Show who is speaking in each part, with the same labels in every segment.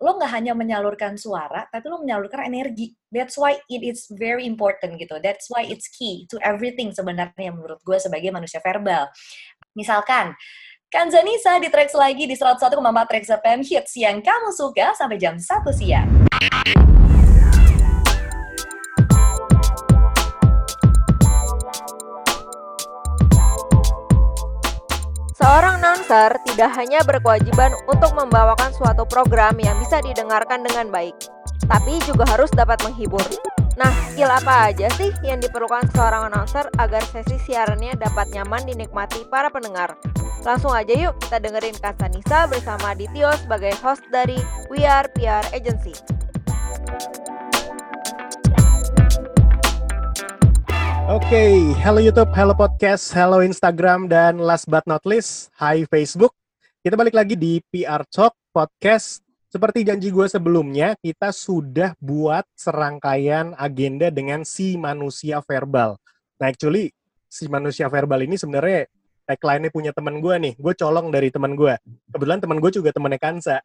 Speaker 1: lo nggak hanya menyalurkan suara, tapi lo menyalurkan energi. That's why it is very important gitu. That's why it's key to everything sebenarnya menurut gue sebagai manusia verbal. Misalkan, Kanzanisa di tracks lagi di 101,4 Trax FM Hits yang kamu suka sampai jam 1 siang.
Speaker 2: Seorang announcer tidak hanya berkewajiban untuk membawakan suatu program yang bisa didengarkan dengan baik, tapi juga harus dapat menghibur. Nah, skill apa aja sih yang diperlukan seorang announcer agar sesi siarannya dapat nyaman dinikmati para pendengar? Langsung aja yuk kita dengerin Kak Sanisa bersama Ditio sebagai host dari We Are PR Agency.
Speaker 3: Oke, okay. hello YouTube, hello podcast, hello Instagram, dan last but not least, hi Facebook. Kita balik lagi di PR Talk Podcast. Seperti janji gue sebelumnya, kita sudah buat serangkaian agenda dengan si manusia verbal. Nah, actually, si manusia verbal ini sebenarnya tagline-nya punya teman gue nih. Gue colong dari teman gue. Kebetulan teman gue juga temennya Kansa.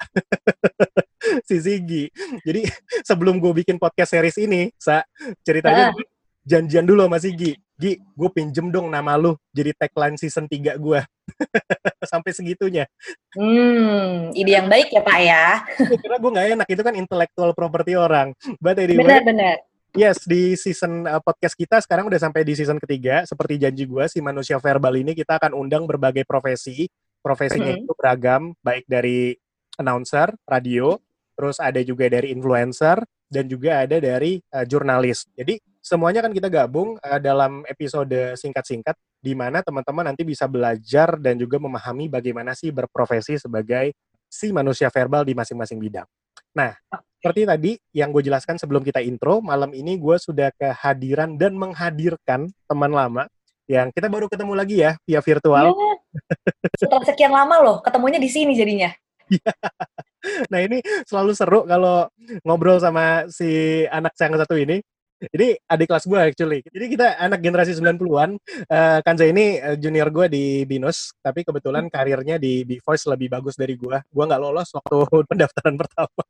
Speaker 3: si Ziggy. Jadi sebelum gue bikin podcast series ini, sa ceritanya uh. Janjian dulu sama Ziggy. Gi, gue pinjem dong nama lu jadi tagline season 3 gue. Sampai segitunya.
Speaker 1: Hmm, ide yang baik ya Pak ya.
Speaker 3: Karena gue gak enak, itu kan intellectual property orang. But anyway,
Speaker 1: benar-benar
Speaker 3: Yes, di season uh, podcast kita sekarang udah sampai di season ketiga. Seperti janji gue, si manusia verbal ini kita akan undang berbagai profesi. Profesinya mm -hmm. itu beragam, baik dari announcer, radio, terus ada juga dari influencer, dan juga ada dari uh, jurnalis. Jadi semuanya kan kita gabung uh, dalam episode singkat-singkat, di mana teman-teman nanti bisa belajar dan juga memahami bagaimana sih berprofesi sebagai si manusia verbal di masing-masing bidang. Nah, seperti tadi yang gue jelaskan sebelum kita intro, malam ini gue sudah kehadiran dan menghadirkan teman lama yang kita baru ketemu lagi ya via virtual. Ya,
Speaker 1: setelah sekian lama loh, ketemunya di sini jadinya.
Speaker 3: Nah ini selalu seru kalau ngobrol sama si anak saya yang satu ini. Ini adik kelas gue actually. Jadi kita anak generasi 90-an. Uh, Kanza ini uh, junior gue di Binus, tapi kebetulan karirnya di B Voice lebih bagus dari gue. Gue nggak lolos waktu pendaftaran pertama.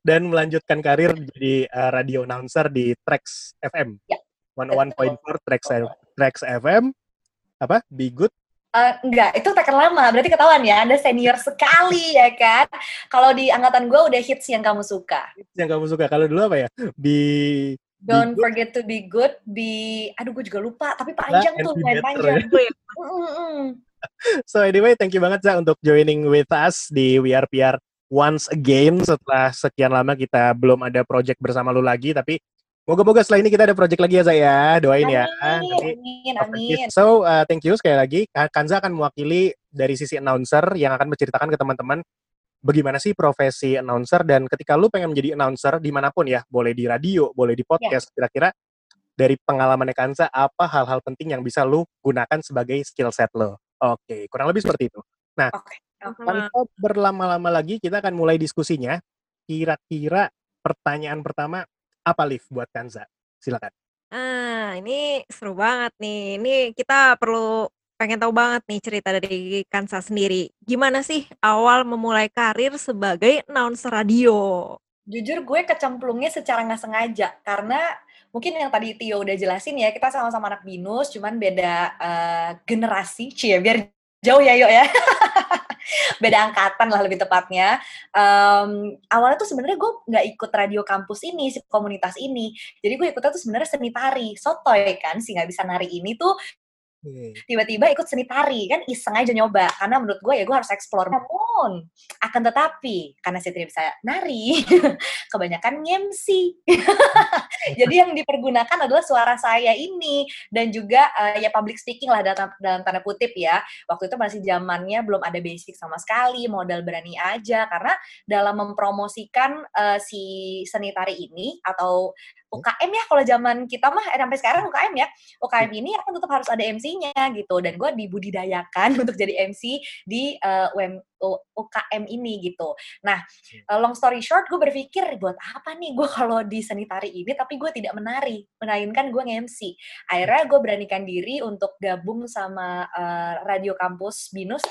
Speaker 3: Dan melanjutkan karir jadi uh, radio announcer di Trax FM. Ya. 101.4 Trax, Trax FM. Apa? Be Good
Speaker 1: Uh, enggak, itu tekan lama. Berarti ketahuan ya, Anda senior sekali ya kan. Kalau di angkatan gue udah hits yang kamu suka.
Speaker 3: Hits yang kamu suka. Kalau dulu apa ya? Be
Speaker 1: Don't be forget to be good, be aduh gue juga lupa, tapi panjang nah, tuh, main panjang. Ya.
Speaker 3: so anyway, thank you banget za untuk joining with us di We Are PR once again setelah sekian lama kita belum ada project bersama lu lagi tapi Moga-moga setelah ini kita ada project lagi ya saya doain
Speaker 1: amin,
Speaker 3: ya.
Speaker 1: Amin, amin.
Speaker 3: So uh, thank you sekali lagi. Kanza akan mewakili dari sisi announcer yang akan menceritakan ke teman-teman bagaimana sih profesi announcer dan ketika lu pengen menjadi announcer di mana pun ya, boleh di radio, boleh di ya. podcast, kira-kira dari pengalaman Kanza apa hal-hal penting yang bisa lu gunakan sebagai skill set lo. Oke, okay, kurang lebih seperti itu. Nah, okay. tanpa berlama-lama lagi kita akan mulai diskusinya. Kira-kira pertanyaan pertama apa Liv buat Kanza? Silakan.
Speaker 2: Ah, ini seru banget nih. Ini kita perlu pengen tahu banget nih cerita dari Kansa sendiri. Gimana sih awal memulai karir sebagai announcer radio?
Speaker 1: Jujur gue kecemplungnya secara nggak sengaja karena mungkin yang tadi Tio udah jelasin ya kita sama-sama anak binus cuman beda uh, generasi cie biar jauh ya yuk ya beda angkatan lah lebih tepatnya. Um, awalnya tuh sebenarnya gue nggak ikut radio kampus ini, si komunitas ini. Jadi gue ikutnya tuh sebenarnya seni tari, sotoy kan, si nggak bisa nari ini tuh tiba-tiba ikut seni tari kan iseng aja nyoba. Karena menurut gue ya gue harus explore. Namun akan tetapi karena saya tidak bisa nari kebanyakan ngemsi jadi yang dipergunakan adalah suara saya ini. Dan juga uh, ya public speaking lah dalam, dalam tanda kutip ya. Waktu itu masih zamannya belum ada basic sama sekali modal berani aja. Karena dalam mempromosikan uh, si seni tari ini atau UKM ya kalau zaman kita mah eh, sampai sekarang UKM ya. UKM ini akan tetap harus ada MC-nya gitu. Dan gue dibudidayakan untuk jadi MC di uh, eh, UM, UKM ini gitu. Nah, uh, long story short, gue berpikir buat apa nih gue kalau di seni tari ini, tapi gue tidak menari, melainkan gue nge-MC. Akhirnya gue beranikan diri untuk gabung sama uh, radio kampus Binus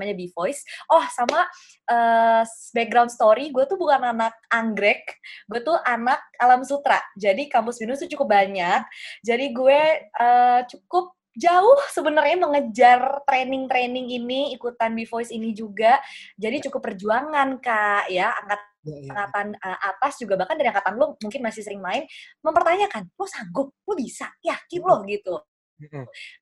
Speaker 1: namanya B Voice. Oh, sama uh, background story, gue tuh bukan anak anggrek, gue tuh anak alam sutra. Jadi kampus Binus tuh cukup banyak. Jadi gue uh, cukup jauh sebenarnya mengejar training-training ini, ikutan B Voice ini juga. Jadi cukup perjuangan kak, ya angkat ya, ya. angkatan uh, atas juga bahkan dari angkatan lo mungkin masih sering main mempertanyakan lo sanggup, lo bisa, yakin lo gitu.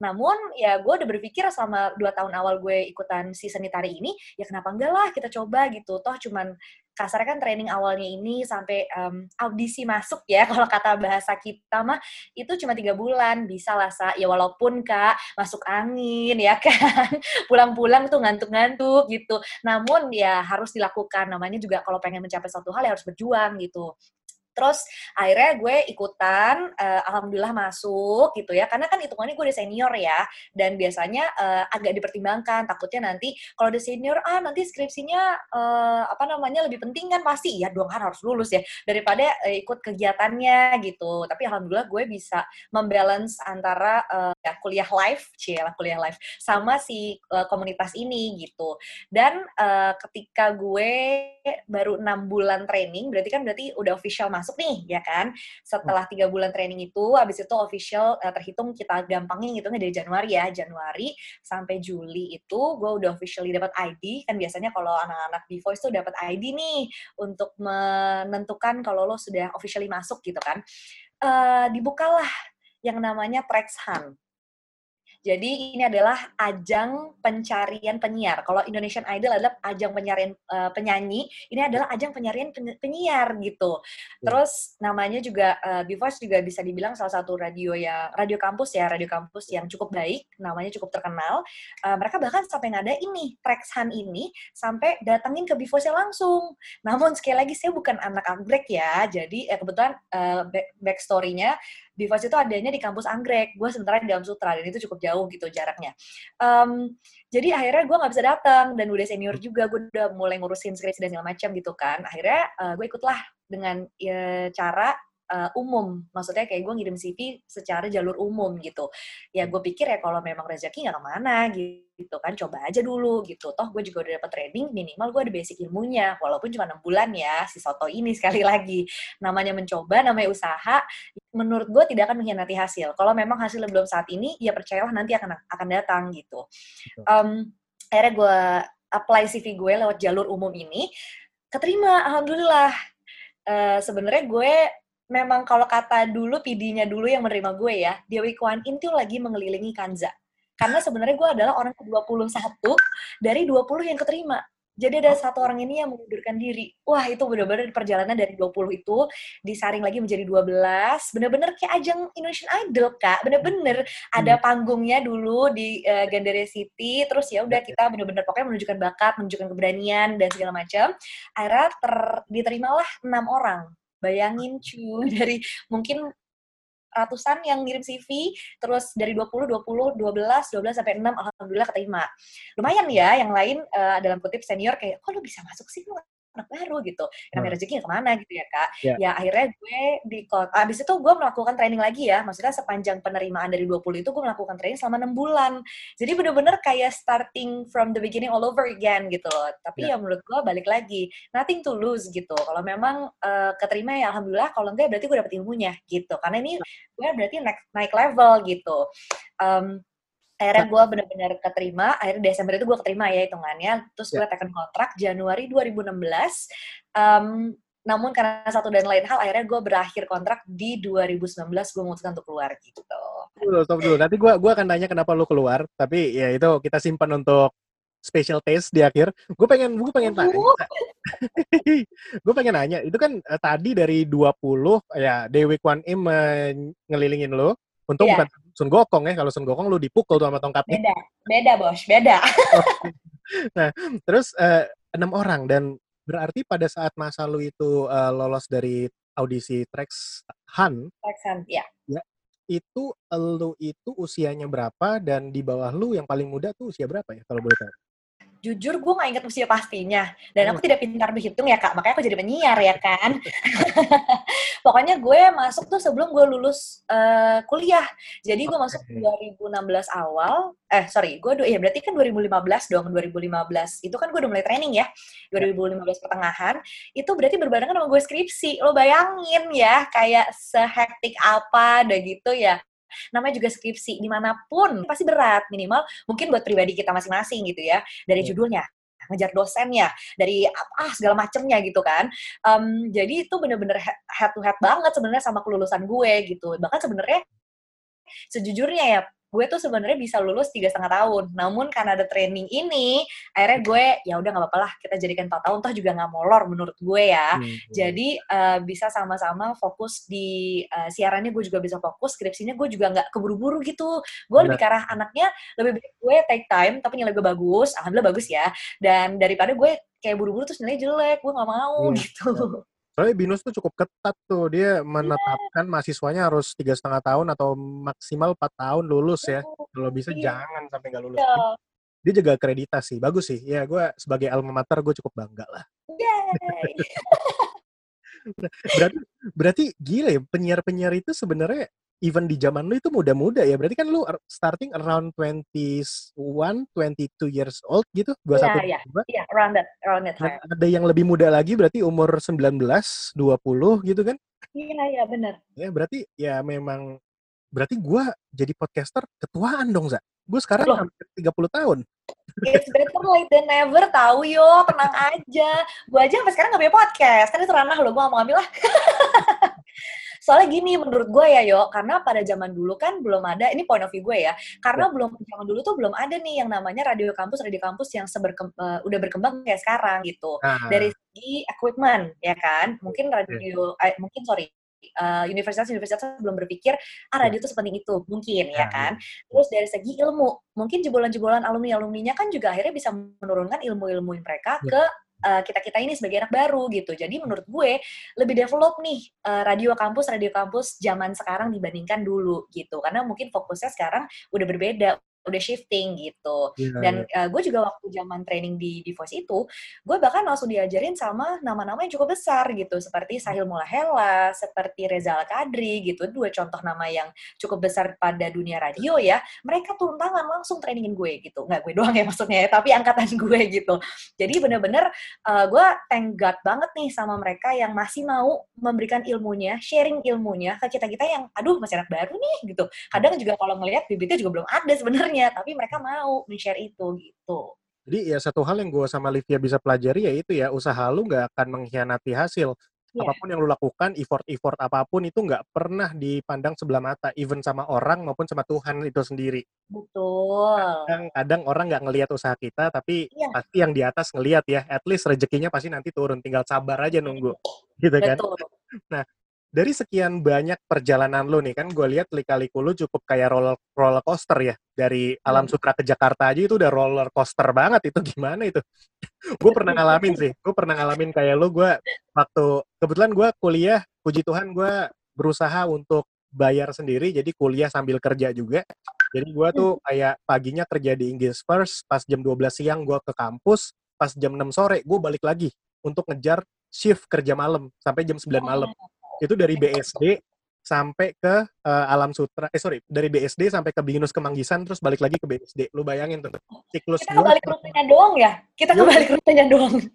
Speaker 1: Namun ya gue udah berpikir selama dua tahun awal gue ikutan season tari ini, ya kenapa enggak lah kita coba gitu. Toh cuman kasarnya kan training awalnya ini sampai um, audisi masuk ya kalau kata bahasa kita mah itu cuma tiga bulan. Bisa lah sa. Ya walaupun kak masuk angin ya kan. Pulang-pulang tuh ngantuk-ngantuk gitu. Namun ya harus dilakukan. Namanya juga kalau pengen mencapai suatu hal ya harus berjuang gitu Terus akhirnya gue ikutan, uh, alhamdulillah masuk gitu ya. Karena kan hitungannya gue udah senior ya, dan biasanya uh, agak dipertimbangkan. Takutnya nanti kalau udah senior, ah nanti skripsinya uh, apa namanya lebih penting kan pasti ya dong kan harus lulus ya daripada uh, ikut kegiatannya gitu. Tapi alhamdulillah gue bisa membalance antara uh, ya, kuliah live, lah kuliah live, sama si uh, komunitas ini gitu. Dan uh, ketika gue baru enam bulan training, berarti kan berarti udah official masuk masuk nih, ya kan? Setelah tiga bulan training itu, habis itu official uh, terhitung kita gampangnya ngitungnya dari Januari ya, Januari sampai Juli itu gue udah officially dapat ID. Kan biasanya kalau anak-anak di Voice tuh dapat ID nih untuk menentukan kalau lo sudah officially masuk gitu kan. Uh, dibukalah yang namanya Trax Hunt jadi ini adalah ajang pencarian penyiar. Kalau Indonesian Idol adalah ajang pencarian uh, penyanyi, ini adalah ajang pencarian penyiar gitu. Ya. Terus namanya juga uh, juga bisa dibilang salah satu radio yang radio kampus ya, radio kampus yang cukup baik, namanya cukup terkenal. Uh, mereka bahkan sampai ngada ini Trexhan ini sampai datangin ke Voice langsung. Namun sekali lagi saya bukan anak anggrek ya, jadi eh, kebetulan uh, back backstory-nya Bivas itu adanya di kampus Anggrek, gue sementara di dalam Sutra, dan itu cukup jauh gitu jaraknya. Um, jadi akhirnya gue nggak bisa datang, dan udah senior juga, gue udah mulai ngurusin skripsi dan segala macam gitu kan. Akhirnya uh, gue ikutlah dengan ya, cara uh, umum. Maksudnya kayak gue ngirim CV secara jalur umum gitu. Ya gue pikir ya kalau memang rezeki nggak ke mana gitu kan, coba aja dulu gitu. Toh gue juga udah dapet training, minimal gue ada basic ilmunya. Walaupun cuma enam bulan ya, si Soto ini sekali lagi. Namanya mencoba, namanya usaha, menurut gue tidak akan mengkhianati hasil. Kalau memang hasilnya belum saat ini, ya percayalah nanti akan akan datang gitu. Um, akhirnya gue apply CV gue lewat jalur umum ini, keterima, alhamdulillah. Uh, Sebenarnya gue memang kalau kata dulu PD-nya dulu yang menerima gue ya, Dewi Kwan In tuh lagi mengelilingi Kanza. Karena sebenarnya gue adalah orang ke-21 dari 20 yang keterima. Jadi ada satu orang ini yang mengundurkan diri. Wah, itu benar-benar perjalanan dari 20 itu disaring lagi menjadi 12. Bener-bener kayak ajang Indonesian Idol, Kak. Bener-bener ada hmm. panggungnya dulu di uh, Gandara City. Terus ya udah kita bener-bener pokoknya menunjukkan bakat, menunjukkan keberanian dan segala macam. Akhirnya ter diterimalah enam orang Bayangin cu, dari mungkin ratusan yang ngirim CV, terus dari 20, 20, 12, 12 sampai 6, alhamdulillah keterima. Lumayan ya, yang lain uh, dalam kutip senior kayak, kok lu bisa masuk sih, lu anak baru gitu. Namanya hmm. rezekinya ke mana gitu ya kak. Yeah. Ya akhirnya gue di abis itu gue melakukan training lagi ya. Maksudnya sepanjang penerimaan dari 20 itu gue melakukan training selama 6 bulan. Jadi bener-bener kayak starting from the beginning all over again gitu loh. Tapi yeah. ya menurut gue balik lagi. Nothing to lose gitu. Kalau memang uh, keterima ya alhamdulillah. Kalau enggak berarti gue dapet ilmunya gitu. Karena ini gue berarti naik, naik level gitu. Um, akhirnya gue bener-bener keterima akhirnya Desember itu gue keterima ya hitungannya. Terus gue yeah. tekan kontrak Januari 2016 um, namun karena satu dan lain hal akhirnya gue berakhir kontrak di 2019 gue memutuskan untuk keluar gitu.
Speaker 3: Dulu stop dulu nanti gue gua akan tanya kenapa lu keluar tapi ya itu kita simpan untuk special taste di akhir. Gue pengen gue pengen tanya gue pengen nanya itu kan uh, tadi dari 20 ya Dewi Kwan Im ngelilingin lo Untung yeah. bukan Sun Gokong ya. Kalau Sun Gokong lu dipukul tuh sama tongkatnya.
Speaker 1: Beda, beda bos, beda.
Speaker 3: nah, terus uh, enam orang dan berarti pada saat masa lu itu uh, lolos dari audisi Trax Han.
Speaker 1: Trax Han, ya.
Speaker 3: Ya. Itu lu itu usianya berapa dan di bawah lu yang paling muda tuh usia berapa ya kalau boleh tahu?
Speaker 1: Jujur gue nggak ingat usia pastinya. Dan aku hmm. tidak pintar berhitung ya kak. Makanya aku jadi penyiar ya kan? Pokoknya gue masuk tuh sebelum gue lulus uh, kuliah. Jadi gue masuk 2016 awal eh sorry gue ya berarti kan 2015 dong 2015 itu kan gue udah mulai training ya 2015 pertengahan. Itu berarti berbarengan sama gue skripsi. Lo bayangin ya kayak sehektik apa ada gitu ya namanya juga skripsi di mana pun pasti berat. Minimal mungkin buat pribadi kita masing-masing gitu ya dari iya. judulnya ngejar dosennya dari apa segala macemnya gitu kan. Um, jadi itu bener-bener head to head banget sebenarnya sama kelulusan gue gitu. Bahkan sebenarnya sejujurnya ya gue tuh sebenarnya bisa lulus tiga setengah tahun namun karena ada training ini akhirnya gue ya udah nggak apa-apa lah kita jadikan empat tahun toh juga nggak molor menurut gue ya hmm. hmm. jadi uh, bisa sama-sama fokus di uh, siarannya gue juga bisa fokus skripsinya gue juga nggak keburu-buru gitu gue lebih ke arah anaknya lebih baik gue take time tapi nilai gue bagus alhamdulillah bagus ya dan daripada gue kayak buru-buru terus nilai jelek gue nggak mau hmm. gitu
Speaker 3: Soalnya Binus tuh cukup ketat tuh, dia menetapkan yeah. mahasiswanya harus tiga setengah tahun atau maksimal empat tahun lulus ya. Kalau bisa yeah. jangan sampai nggak lulus. Yeah. Dia jaga akreditasi, bagus sih. Ya gue sebagai alma mater gue cukup bangga lah. berarti berarti gila ya penyiar-penyiar itu sebenarnya even di zaman lu itu muda-muda ya. Berarti kan lu starting around 21, 22 years old gitu? 21,
Speaker 1: Iya, iya. Iya, around that. Around that
Speaker 3: time. Ada yang lebih muda lagi berarti umur 19, 20 gitu kan?
Speaker 1: Iya, iya, benar.
Speaker 3: Ya, berarti ya memang berarti gua jadi podcaster ketuaan dong, Za. Gue sekarang Loh. hampir 30 tahun.
Speaker 1: It's better late than never, tahu yo, tenang aja. Gue aja sampai sekarang gak punya podcast, kan itu ranah lo, gue gak mau ambil lah. Soalnya gini menurut gue ya yo, karena pada zaman dulu kan belum ada, ini point of view gue ya, karena ya. belum zaman dulu tuh belum ada nih yang namanya radio kampus, radio kampus yang seberkem, uh, udah berkembang kayak sekarang gitu. Nah. Dari segi equipment ya kan, mungkin radio, eh, mungkin sorry, uh, universitas-universitas belum berpikir ah radio itu sepenting itu. Mungkin ya kan? Terus dari segi ilmu mungkin jebolan-jebolan alumni alumninya kan juga akhirnya bisa menurunkan ilmu-ilmu mereka ke uh, kita kita ini sebagai anak baru gitu. Jadi menurut gue lebih develop nih uh, radio kampus radio kampus zaman sekarang dibandingkan dulu gitu. Karena mungkin fokusnya sekarang udah berbeda udah shifting gitu. Yeah, Dan yeah. Uh, gue juga waktu zaman training di di Voice itu, gue bahkan langsung diajarin sama nama-nama yang cukup besar gitu, seperti Sahil Mulahela, seperti Reza Al-Kadri gitu, dua contoh nama yang cukup besar pada dunia radio ya. Mereka turun tangan langsung trainingin gue gitu. Nggak gue doang ya maksudnya ya, tapi angkatan gue gitu. Jadi bener-bener uh, gue thank God banget nih sama mereka yang masih mau memberikan ilmunya, sharing ilmunya ke kita-kita yang aduh masih anak baru nih gitu. Kadang juga kalau ngelihat bibitnya juga belum ada sebenarnya sebenarnya, tapi mereka mau men-share itu gitu.
Speaker 3: Jadi ya satu hal yang gue sama Livia bisa pelajari ya itu ya usaha lu nggak akan mengkhianati hasil. Yeah. Apa pun yang lu lakukan, effort-effort apa pun itu nggak pernah dipandang sebelah mata, even sama orang maupun sama Tuhan itu sendiri.
Speaker 1: Betul.
Speaker 3: Kadang, kadang orang nggak ngelihat usaha kita, tapi yeah. pasti yang di atas ngelihat ya. At least rezekinya pasti nanti turun, tinggal sabar aja nunggu, gitu kan? Betul. Nah, dari sekian banyak perjalanan lu nih kan gue lihat lika-liku lu cukup kayak roller roller coaster ya. Dari Alam hmm. Sutra ke Jakarta aja itu udah roller coaster banget. Itu gimana itu? Gue pernah ngalamin sih. Gue pernah ngalamin kayak lu gue waktu kebetulan gue kuliah puji Tuhan gue berusaha untuk bayar sendiri jadi kuliah sambil kerja juga. Jadi gue tuh hmm. kayak paginya kerja di English First pas jam 12 siang gue ke kampus pas jam 6 sore gue balik lagi untuk ngejar shift kerja malam sampai jam 9 malam itu dari BSD sampai ke uh, Alam Sutra eh sorry dari BSD sampai ke Binus Kemanggisan terus balik lagi ke BSD lu bayangin tuh
Speaker 1: siklus kita balik rutenya doang ya? Kita kembali rutenya doang.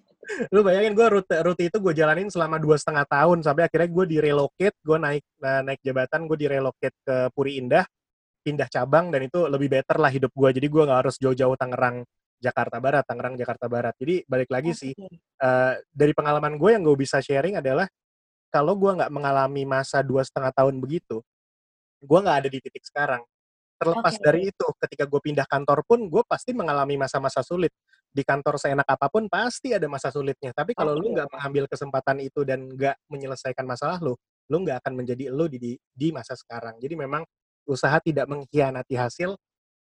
Speaker 3: Lu bayangin gue rute rute itu gue jalanin selama dua setengah tahun sampai akhirnya gue direlocate gue naik uh, naik jabatan gue direlocate ke Puri Indah pindah cabang dan itu lebih better lah hidup gue jadi gue nggak harus jauh-jauh Tangerang Jakarta Barat Tangerang Jakarta Barat. Jadi balik lagi okay. sih uh, dari pengalaman gue yang gue bisa sharing adalah kalau gue nggak mengalami masa dua setengah tahun begitu, gue nggak ada di titik sekarang. Terlepas okay. dari itu, ketika gue pindah kantor pun, gue pasti mengalami masa-masa sulit. Di kantor seenak apa pun, pasti ada masa sulitnya. Tapi kalau okay. lu nggak mengambil kesempatan itu dan nggak menyelesaikan masalah lu, lu nggak akan menjadi lu di, di, di masa sekarang. Jadi memang usaha tidak mengkhianati hasil,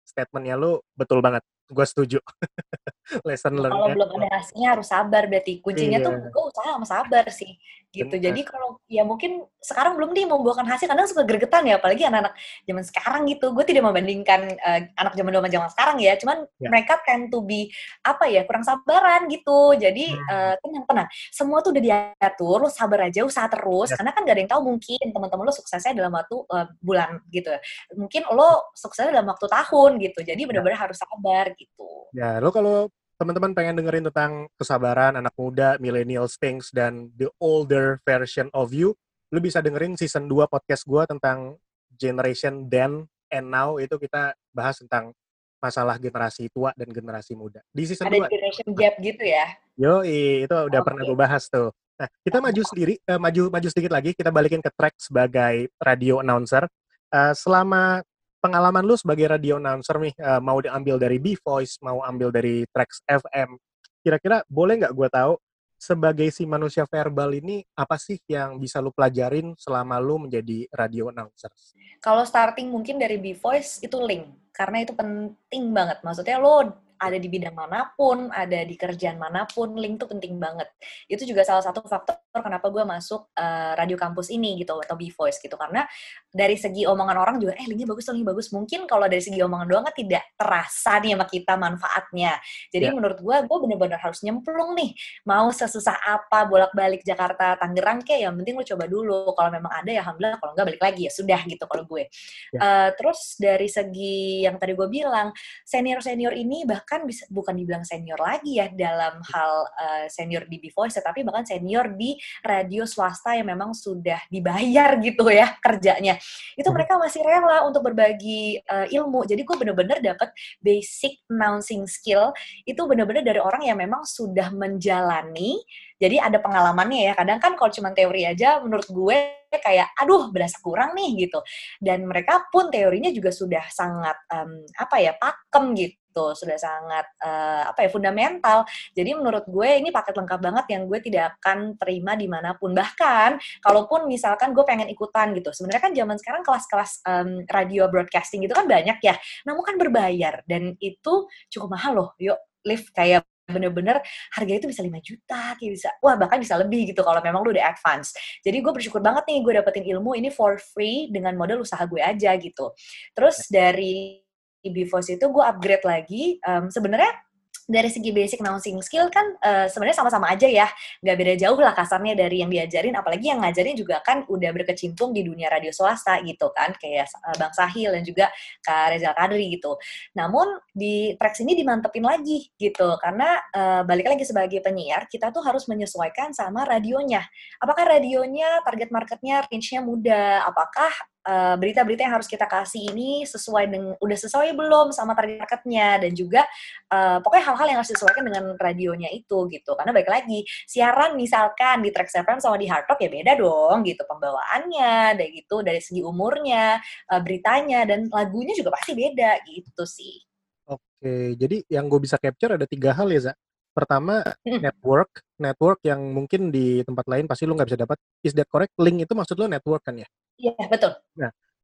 Speaker 3: statementnya lu betul banget. Gue setuju. Lesson learned.
Speaker 1: Kalau belum ada hasilnya harus sabar berarti. Kuncinya iya. tuh gue usaha sama sabar sih. gitu.
Speaker 3: Benar.
Speaker 1: Jadi kalau ya mungkin sekarang belum nih membuahkan hasil kadang suka gregetan ya apalagi anak-anak zaman sekarang gitu. Gue tidak membandingkan uh, anak zaman dulu zaman sekarang ya, cuman
Speaker 3: Ya.
Speaker 1: mereka tend to be apa ya kurang sabaran gitu. Jadi
Speaker 3: Hmm.
Speaker 1: uh, tenang tenang. Semua tuh udah diatur, lo sabar aja, usaha terus
Speaker 3: Ya.
Speaker 1: karena kan gak ada yang tahu mungkin teman-teman lo suksesnya dalam waktu uh, bulan gitu. Mungkin lo suksesnya dalam waktu tahun gitu. Jadi benar-benar harus sabar gitu.
Speaker 3: Ya, lo kalau teman-teman pengen dengerin tentang kesabaran anak muda, millennial things, dan the older version of you, lo bisa dengerin season 2 podcast gue tentang generation then and now, itu kita bahas tentang masalah generasi tua dan generasi muda. Di season
Speaker 1: Ada
Speaker 3: 2,
Speaker 1: generation gap gitu ya.
Speaker 3: yo itu udah pernah
Speaker 1: Oke.
Speaker 3: gue bahas tuh. Nah, kita maju sendiri, eh, maju maju sedikit lagi, kita balikin ke track sebagai radio announcer. Eh, selama pengalaman lu sebagai radio announcer nih, eh, mau diambil dari B-Voice, mau ambil dari Trax FM, kira-kira boleh nggak gue tahu sebagai si manusia verbal ini apa sih yang bisa lu pelajarin selama lu menjadi radio announcer?
Speaker 1: Kalau starting mungkin dari B-Voice itu link. Karena itu penting banget. Maksudnya lo ada di bidang mana pun, ada di kerjaan mana pun, link tuh penting banget. Itu juga salah satu faktor kenapa gue masuk eh, radio kampus ini gitu, atau B-Voice gitu. Karena dari segi omongan orang juga, eh linknya bagus, linknya bagus. Mungkin kalau dari segi omongan doang kan tidak terasa nih sama kita manfaatnya. Jadi
Speaker 3: Ya.
Speaker 1: menurut gue, gue bener-bener harus nyemplung nih. Mau sesusah apa, bolak-balik Jakarta, Tangerang kayak, yang penting lo coba dulu. Kalau memang ada ya Alhamdulillah, kalau nggak balik lagi ya sudah gitu kalau gue.
Speaker 3: Ya.
Speaker 1: Eh, terus dari segi yang tadi gue bilang, senior-senior ini bahkan bisa bukan dibilang senior lagi ya dalam hal eh, senior di B-Voice, tapi bahkan senior di radio swasta yang memang sudah dibayar gitu ya kerjanya. Itu
Speaker 3: Hmm.
Speaker 1: mereka masih rela untuk berbagi eh, ilmu. Jadi gue bener-bener dapet basic announcing skill itu bener-bener dari orang yang memang sudah menjalani jadi ada pengalamannya ya. Kadang kan kalau cuma teori aja menurut gue kayak aduh berasa kurang nih gitu. Dan mereka pun teorinya juga sudah sangat em, apa ya pakem gitu, sudah sangat eh, apa ya fundamental. Jadi menurut gue ini paket lengkap banget yang gue tidak akan terima di mana pun. Bahkan kalaupun misalkan gue pengen ikutan gitu. Sebenarnya kan zaman sekarang kelas-kelas em, radio broadcasting gitu kan banyak ya. Namun kan berbayar dan itu cukup mahal loh. Yuk lift kayak bener-bener harga itu bisa 5 juta, kayak bisa, wah bahkan bisa lebih gitu kalau memang lu udah advance. Jadi gue bersyukur banget nih gue dapetin ilmu ini for free dengan modal usaha gue aja gitu. Terus dari B-Voice itu gue upgrade lagi, em, sebenarnya dari segi basic announcing skill kan eh, sebenarnya sama-sama aja ya, nggak beda jauh lah kasarnya dari yang diajarin, apalagi yang ngajarin juga kan udah berkecimpung di dunia radio swasta gitu kan, kayak eh, Bang Sahil dan juga Kak Rezal Kadri gitu. Namun di tracks ini dimantepin lagi gitu, karena eh, balik lagi sebagai penyiar, kita tuh harus menyesuaikan sama radionya. Apakah radionya target marketnya range-nya muda? Apakah eh, berita-berita yang harus kita kasih ini sesuai dengan udah sesuai belum sama target dan juga eh, pokoknya hal-hal yang harus disesuaikan dengan radionya itu gitu. Karena balik lagi siaran misalkan di Trax FM sama di Hard Rock ya beda dong gitu. Pembawaannya dari gitu dari segi umurnya eh, beritanya dan lagunya juga pasti beda gitu sih.
Speaker 3: Oke, jadi yang gue bisa capture ada tiga hal ya, Za. Pertama,
Speaker 1: Hmm.
Speaker 3: network. Network yang mungkin di tempat lain pasti lu nggak bisa dapat. Is that correct? Link itu maksud lu network kan ya?
Speaker 1: iya betul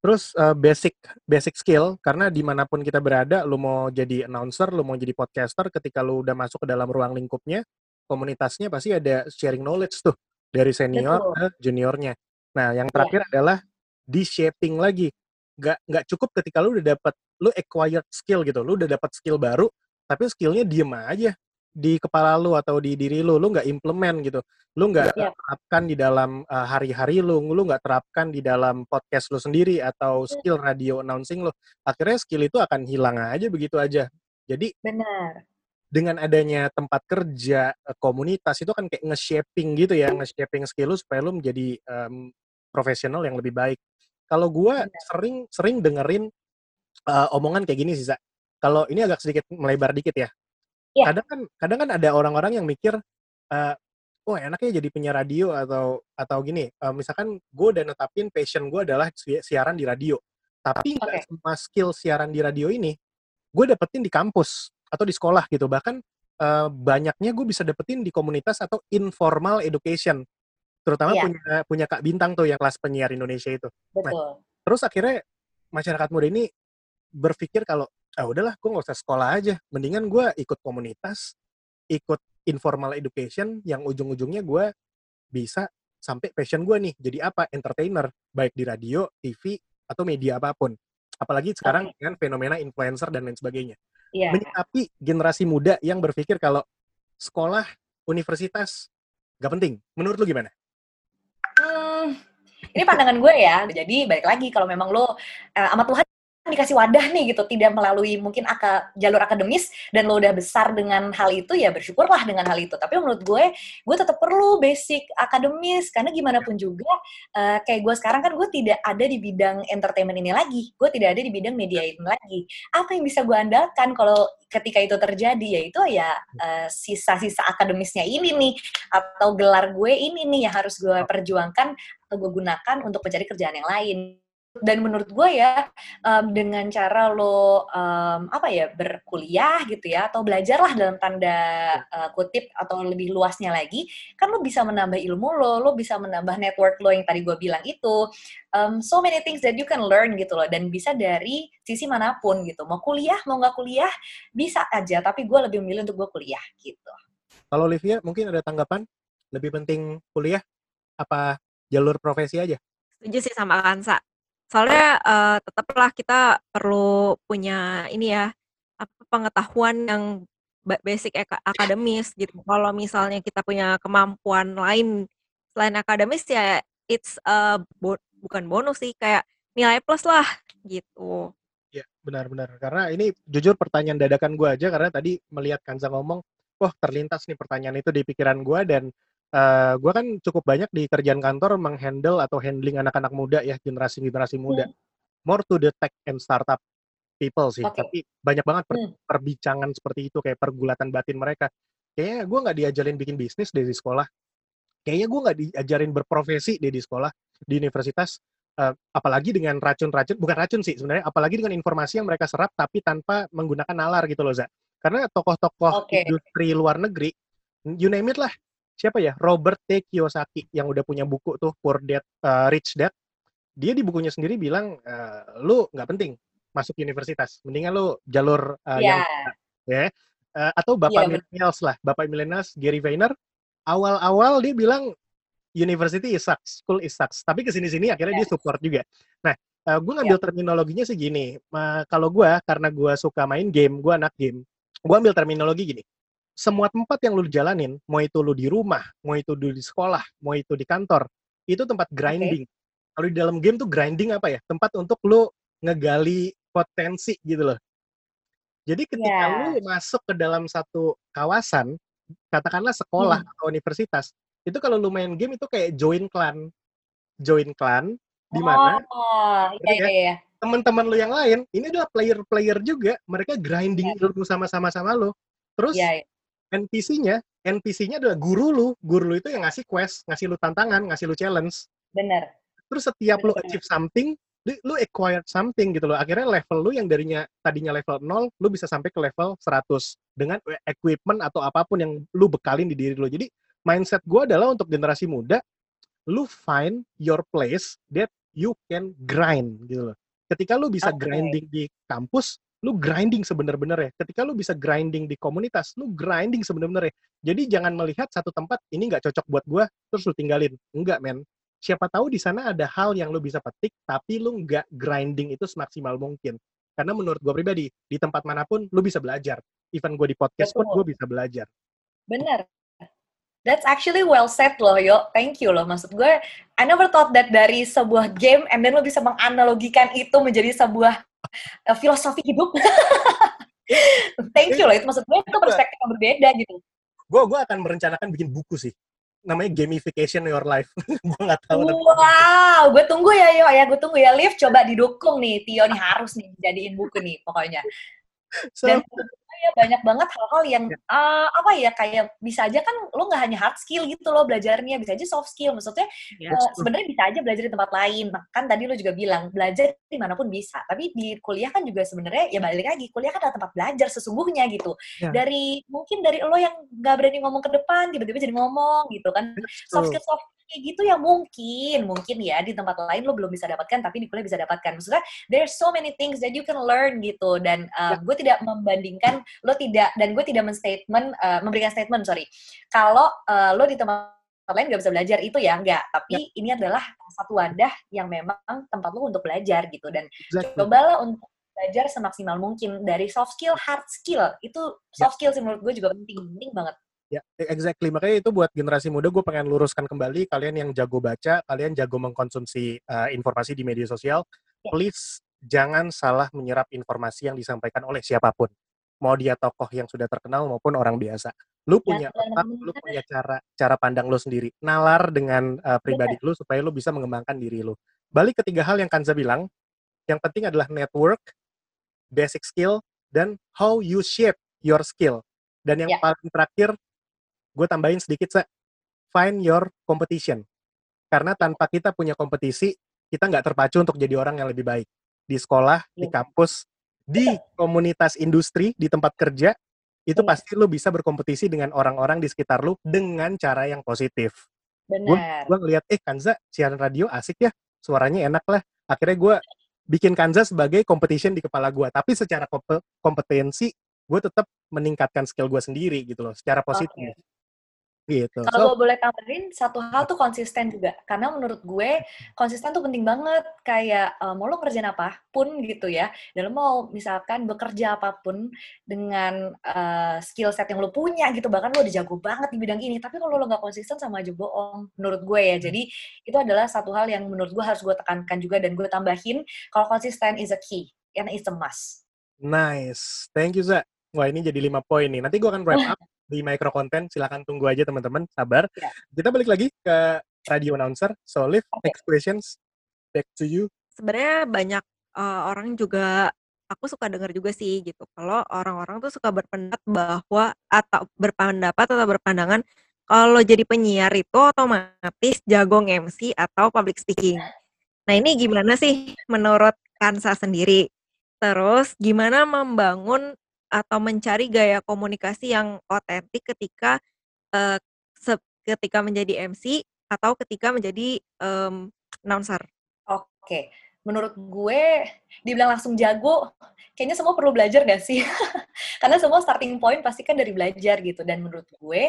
Speaker 3: Terus eh, basic basic skill karena di mana pun kita berada, lu mau jadi announcer, lu mau jadi podcaster, ketika lu udah masuk ke dalam ruang lingkupnya, komunitasnya pasti ada sharing knowledge tuh dari senior
Speaker 1: Betul.
Speaker 3: ke juniornya. Nah, yang terakhir adalah di shaping lagi. Nggak nggak cukup ketika lu udah dapat lu acquired skill gitu, lu udah dapat skill baru, tapi skillnya diem aja di kepala lu atau di diri lu, lu nggak implement gitu, lu nggak
Speaker 1: Iya.
Speaker 3: terapkan di dalam uh, hari-hari lu, lu nggak terapkan di dalam podcast lu sendiri atau skill radio announcing lu, akhirnya skill itu akan hilang aja begitu aja. Jadi
Speaker 1: benar
Speaker 3: dengan adanya tempat kerja, eh, komunitas itu kan kayak nge-shaping gitu ya, nge-shaping skill lu supaya lu menjadi em, profesional yang lebih baik. Kalau gua
Speaker 1: Benar.
Speaker 3: sering sering dengerin eh, omongan kayak gini sih. Kalau ini agak sedikit melebar dikit ya.
Speaker 1: Iya.
Speaker 3: Kadang kan kadang kan ada orang-orang yang mikir eh oh enaknya jadi penyiar radio atau atau gini, eh, misalkan gue udah netapin passion gue adalah si- siaran di radio. Tapi nggak
Speaker 1: Oke.
Speaker 3: semua skill siaran di radio ini gue dapetin di kampus atau di sekolah gitu. Bahkan eh, banyaknya gue bisa dapetin di komunitas atau informal education. Terutama
Speaker 1: Iya.
Speaker 3: punya punya Kak Bintang tuh yang kelas penyiar Indonesia itu.
Speaker 1: betul
Speaker 3: Terus akhirnya masyarakat muda ini berpikir kalau ah udahlah gue nggak usah sekolah aja, mendingan gue ikut komunitas, ikut informal education yang ujung-ujungnya gue bisa sampai passion gue nih jadi apa entertainer baik di radio, TV atau media apa pun. Apalagi sekarang okay. dengan fenomena influencer dan lain sebagainya. Yeah. Menyikapi generasi muda yang berpikir kalau sekolah, universitas gak penting. Menurut lu gimana?
Speaker 1: Hmm, ini pandangan gue ya. Jadi balik lagi kalau memang lo uh, sama Tuhan dikasih wadah nih gitu, tidak melalui mungkin aka, jalur akademis dan lo udah besar dengan hal itu ya bersyukurlah dengan hal itu. Tapi menurut gue, gue tetap perlu basic akademis karena gimana pun juga uh, kayak gue sekarang kan gue tidak ada di bidang entertainment ini lagi, gue tidak ada di bidang media ini lagi. Apa yang bisa gue andalkan kalau ketika itu terjadi yaitu ya uh, sisa-sisa akademisnya ini nih atau gelar gue ini nih yang harus gue perjuangkan atau gue gunakan untuk mencari kerjaan yang lain dan menurut gue ya um, dengan cara lo um, apa ya berkuliah gitu ya atau belajarlah dalam tanda uh, kutip atau lebih luasnya lagi kan lo bisa menambah ilmu lo lo bisa menambah network lo yang tadi gue bilang itu. Um, so many things that you can learn gitu loh dan bisa dari sisi mana pun gitu. Mau kuliah mau nggak kuliah bisa aja tapi gue lebih memilih untuk gue kuliah gitu.
Speaker 3: Kalau Olivia mungkin ada tanggapan? Lebih penting kuliah apa jalur profesi aja?
Speaker 2: Setuju sih sama Kansa Soalnya, uh, tetaplah kita perlu punya ini ya, apa, pengetahuan yang basic akademis gitu. Kalau misalnya kita punya kemampuan lain selain akademis ya it's, uh, bo bukan bonus sih, kayak nilai plus lah, gitu.
Speaker 3: Ya benar benar. Karena ini jujur pertanyaan dadakan gue aja karena tadi melihat Kanza ngomong, wah terlintas nih pertanyaan itu di pikiran gue dan uh, eh, gue kan cukup banyak di kerjaan kantor menghandle atau handling anak-anak muda ya generasi-generasi muda. Hmm. More to the tech and startup people sih. Okay. Tapi banyak banget per, hmm. perbincangan seperti itu kayak pergulatan batin mereka. Kayaknya gue nggak diajarin bikin bisnis dari sekolah. Kayaknya gue nggak diajarin berprofesi deh di sekolah di universitas. Uh, apalagi dengan racun-racun, bukan racun sih sebenarnya, apalagi dengan informasi yang mereka serap tapi tanpa menggunakan nalar gitu loh, Za. Karena tokoh-tokoh okay. industri luar negeri, you name it lah, siapa ya? Robert T. Kiyosaki yang udah punya buku tuh Poor Dad uh, Rich Dad. Dia di bukunya sendiri bilang uh, lu nggak penting masuk universitas. Mendingan lu jalur uh, yeah. yang ya uh, atau bapak yeah, millennials lah. Bapak millennials Gary Vayner. Awal-awal dia bilang university is sucks school is sucks. Tapi ke sini-sini akhirnya yeah. dia support juga. Nah uh, gue ngambil yeah. terminologinya sih gini. Uh, kalau gue karena gue suka main game gue anak game gue ambil terminologi gini semua tempat yang lu jalanin, mau itu lu di rumah, mau itu di sekolah, mau itu di kantor, itu tempat grinding. Okay. Kalau di dalam game tuh grinding apa ya? Tempat untuk lu ngegali potensi gitu loh. Jadi ketika yeah. lu masuk ke dalam satu kawasan, katakanlah sekolah hmm. atau universitas, itu kalau lu main game itu kayak join clan. Join clan di mana oh, iya, iya, iya. teman-teman lu yang lain, ini adalah player-player juga, mereka grinding yeah. ilmu sama-sama sama lu. Terus yeah, yeah NPC-nya, NPC-nya adalah guru lu. Guru lu itu yang ngasih quest, ngasih lu tantangan, ngasih lu challenge.
Speaker 1: Bener.
Speaker 3: Terus setiap Bener. lu achieve something, lu, lu acquired something gitu loh. Akhirnya level lu yang darinya tadinya level 0, lu bisa sampai ke level 100 dengan equipment atau apa pun yang lu bekalin di diri lu. Jadi mindset gue adalah untuk generasi muda, lu find your place that you can grind gitu loh. Ketika lu bisa okay. grinding di kampus, lu grinding sebenar-benar ya. Ketika lu bisa grinding di komunitas, lu grinding sebenar-benar ya. Jadi jangan melihat satu tempat ini nggak cocok buat gua, terus lu tinggalin. Enggak, men. Siapa tahu di sana ada hal yang lu bisa petik, tapi lu nggak grinding itu semaksimal mungkin. Karena menurut gua pribadi, di tempat mana pun lu bisa belajar. Even gua di podcast pun gua bisa belajar.
Speaker 1: Bener. That's actually well said loh, yo. Thank you loh. Maksud gue, I never thought that dari sebuah game, and then lo bisa menganalogikan itu menjadi sebuah uh, filosofi hidup. Thank you loh, itu maksud gue itu perspektif yang berbeda gitu.
Speaker 3: Gue gue akan merencanakan bikin buku sih namanya gamification your life. gue nggak tahu.
Speaker 1: Wow, gue tunggu ya yo ya, gue tunggu ya Liv coba didukung nih Tio nih harus nih jadiin buku nih pokoknya. So, Dan ya banyak banget hal-hal yang uh, apa ya kayak bisa aja kan lo nggak hanya hard skill gitu lo belajarnya bisa aja soft skill. Maksudnya yeah. uh, sebenarnya bisa aja belajar di tempat lain. Kan tadi lo juga bilang belajar di mana pun bisa. Tapi di kuliah kan juga sebenarnya ya balik lagi kuliah kan adalah tempat belajar sesungguhnya gitu. Yeah. dari mungkin dari lo yang nggak berani ngomong ke depan tiba-tiba jadi ngomong gitu kan. Soft skill soft kayak gitu ya mungkin mungkin ya di tempat lain lo belum bisa dapatkan tapi di kuliah bisa dapatkan. Maksudnya there's so many things that you can learn gitu. Dan uh, gue tidak membandingkan lo tidak dan gue tidak men-statement uh, memberikan statement sorry. Kalau uh, lo di tempat lain nggak bisa belajar itu ya enggak tapi ya. ini adalah satu wadah yang memang tempat lu untuk belajar gitu. Dan exactly. cobalah untuk belajar semaksimal mungkin dari soft skill hard skill. Itu soft ya. skill sih menurut gue juga penting penting banget
Speaker 3: Ya, exactly. Makanya itu buat generasi muda gue pengen luruskan kembali kalian yang jago baca, kalian jago mengkonsumsi uh, informasi di media sosial, ya. please jangan salah menyerap informasi yang disampaikan oleh siapa pun. Mau dia tokoh yang sudah terkenal maupun orang biasa. Lu ya, punya otak, lu punya cara cara pandang lu sendiri. Nalar dengan uh, pribadi lu supaya lu bisa mengembangkan diri lu. Balik ketiga hal yang Kanza bilang, yang penting adalah network, basic skill, dan how you shape your skill. Dan yang ya. paling terakhir gue tambahin sedikit sa find your competition karena tanpa kita punya kompetisi kita nggak terpacu untuk jadi orang yang lebih baik di sekolah di iya. kampus di komunitas industri di tempat kerja itu iya. pasti lo bisa berkompetisi dengan orang-orang di sekitar lo dengan cara yang positif.
Speaker 1: Benar.
Speaker 3: Gue ngeliat, eh Kanza siaran radio asik ya, suaranya enak lah. Akhirnya gue bikin Kanza sebagai competition di kepala gue. Tapi secara kompetensi, gue tetap meningkatkan skill gue sendiri gitu loh, secara positif. Okay. Gitu.
Speaker 1: Kalau so, boleh tambahin satu hal tuh konsisten juga, karena menurut gue konsisten tuh penting banget. Kayak uh, mau lo ngerjain apa pun gitu ya, dan lo mau misalkan bekerja apa pun dengan uh, skill set yang lo punya gitu, bahkan lo udah jago banget di bidang ini, tapi kalau lo nggak konsisten sama aja bohong, menurut gue ya. Jadi itu adalah satu hal yang menurut gue harus gue tekankan juga dan gue tambahin kalau konsisten is a key, and is a must.
Speaker 3: Nice, thank you Za. Wah ini jadi lima poin nih. Nanti gue akan wrap up di micro content. Silahkan tunggu aja teman-teman, sabar. Ya. Kita balik lagi ke radio announcer. So, Liv, okay. next questions. Back to you.
Speaker 2: Sebenarnya banyak uh, orang juga aku suka dengar juga sih gitu. Kalau orang-orang tuh suka berpendapat bahwa atau berpendapat atau berpandangan kalau jadi penyiar itu otomatis jago MC atau public speaking. Nah ini gimana sih menurut Kansa sendiri? Terus gimana membangun atau mencari gaya komunikasi yang otentik ketika uh, ketika menjadi MC atau ketika menjadi um, announcer?
Speaker 1: Oke, menurut gue dibilang langsung jago, kayaknya semua perlu belajar gak sih? Karena semua starting point pasti kan dari belajar gitu. Dan menurut gue,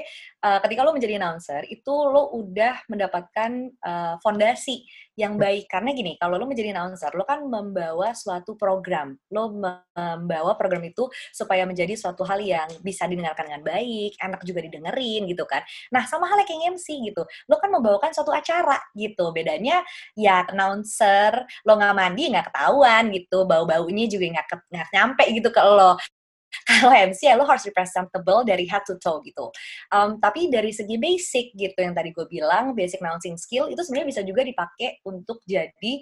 Speaker 1: uh, ketika lo menjadi announcer, itu lo udah mendapatkan uh, fondasi yang baik. Karena gini kalau lo menjadi announcer lo kan membawa suatu program. Lo membawa program itu supaya menjadi suatu hal yang bisa didengarkan dengan baik enak juga didengerin gitu kan. Nah sama halnya kayak MC gitu. Lo kan membawakan suatu acara gitu. Bedanya ya announcer lo nggak mandi nggak ketahuan gitu bau baunya juga nggak nggak nyampe gitu ke lo kalau MC ya lo harus representable dari head to toe gitu. Um, tapi dari segi basic gitu yang tadi gue bilang, basic announcing skill itu sebenarnya bisa juga dipakai untuk jadi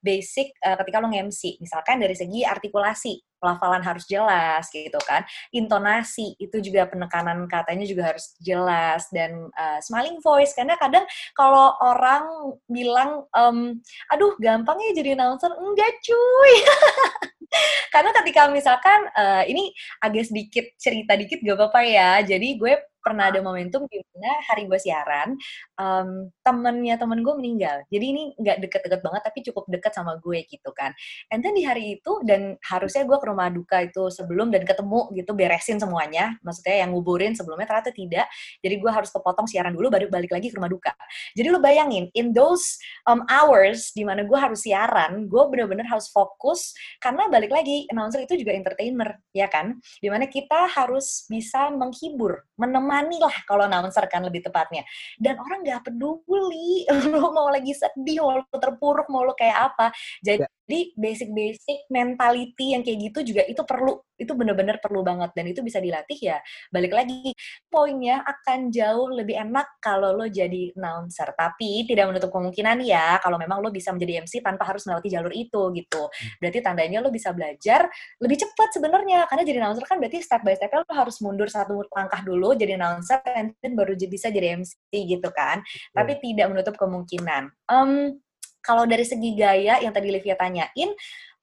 Speaker 1: basic uh, ketika lo nge-MC. Misalkan dari segi artikulasi, pelafalan harus jelas gitu kan. Intonasi itu juga penekanan katanya juga harus jelas dan uh, smiling voice karena kadang kalau orang bilang um, aduh gampang ya jadi announcer enggak cuy. Karena ketika misalkan uh, ini agak sedikit cerita dikit gak apa-apa ya. Jadi gue pernah ada momentum di mana hari gue siaran, um, temennya temen gue meninggal. Jadi ini nggak deket-deket banget, tapi cukup deket sama gue gitu kan. And then di hari itu, dan harusnya gue ke rumah duka itu sebelum dan ketemu gitu, beresin semuanya. Maksudnya yang nguburin sebelumnya ternyata tidak. Jadi gue harus kepotong siaran dulu, baru balik lagi ke rumah duka. Jadi lo bayangin, in those um, hours di mana gue harus siaran, gue bener-bener harus fokus, karena balik lagi, announcer itu juga entertainer, ya kan? Di mana kita harus bisa menghibur, menemani menemani lah kalau announcer kan lebih tepatnya. Dan orang nggak peduli lo mau lagi sedih, mau lo terpuruk, mau lo kayak apa. Jadi ya. basic-basic mentality yang kayak gitu juga itu perlu, itu bener-bener perlu banget dan itu bisa dilatih ya. Balik lagi, poinnya akan jauh lebih enak kalau lo jadi announcer. Tapi tidak menutup kemungkinan ya kalau memang lo bisa menjadi MC tanpa harus melewati jalur itu gitu. Hmm. Berarti tandanya lo bisa belajar lebih cepat sebenarnya karena jadi announcer kan berarti step by step lo harus mundur satu langkah dulu jadi announcer dan baru bisa jadi MC gitu kan. Tapi tidak menutup kemungkinan. Um, kalau dari segi gaya yang tadi Livia tanyain,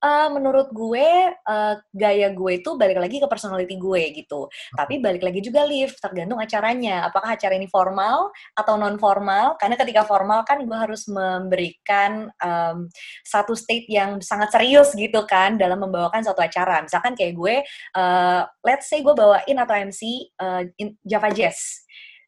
Speaker 1: uh, menurut gue uh, gaya gue itu balik lagi ke personality gue gitu. Tapi balik lagi juga live tergantung acaranya. Apakah acara ini formal atau non formal? Karena ketika formal kan gue harus memberikan um, satu state yang sangat serius gitu kan dalam membawakan suatu acara. Misalkan kayak gue, uh, let's say gue bawain atau MC uh, Java Jazz.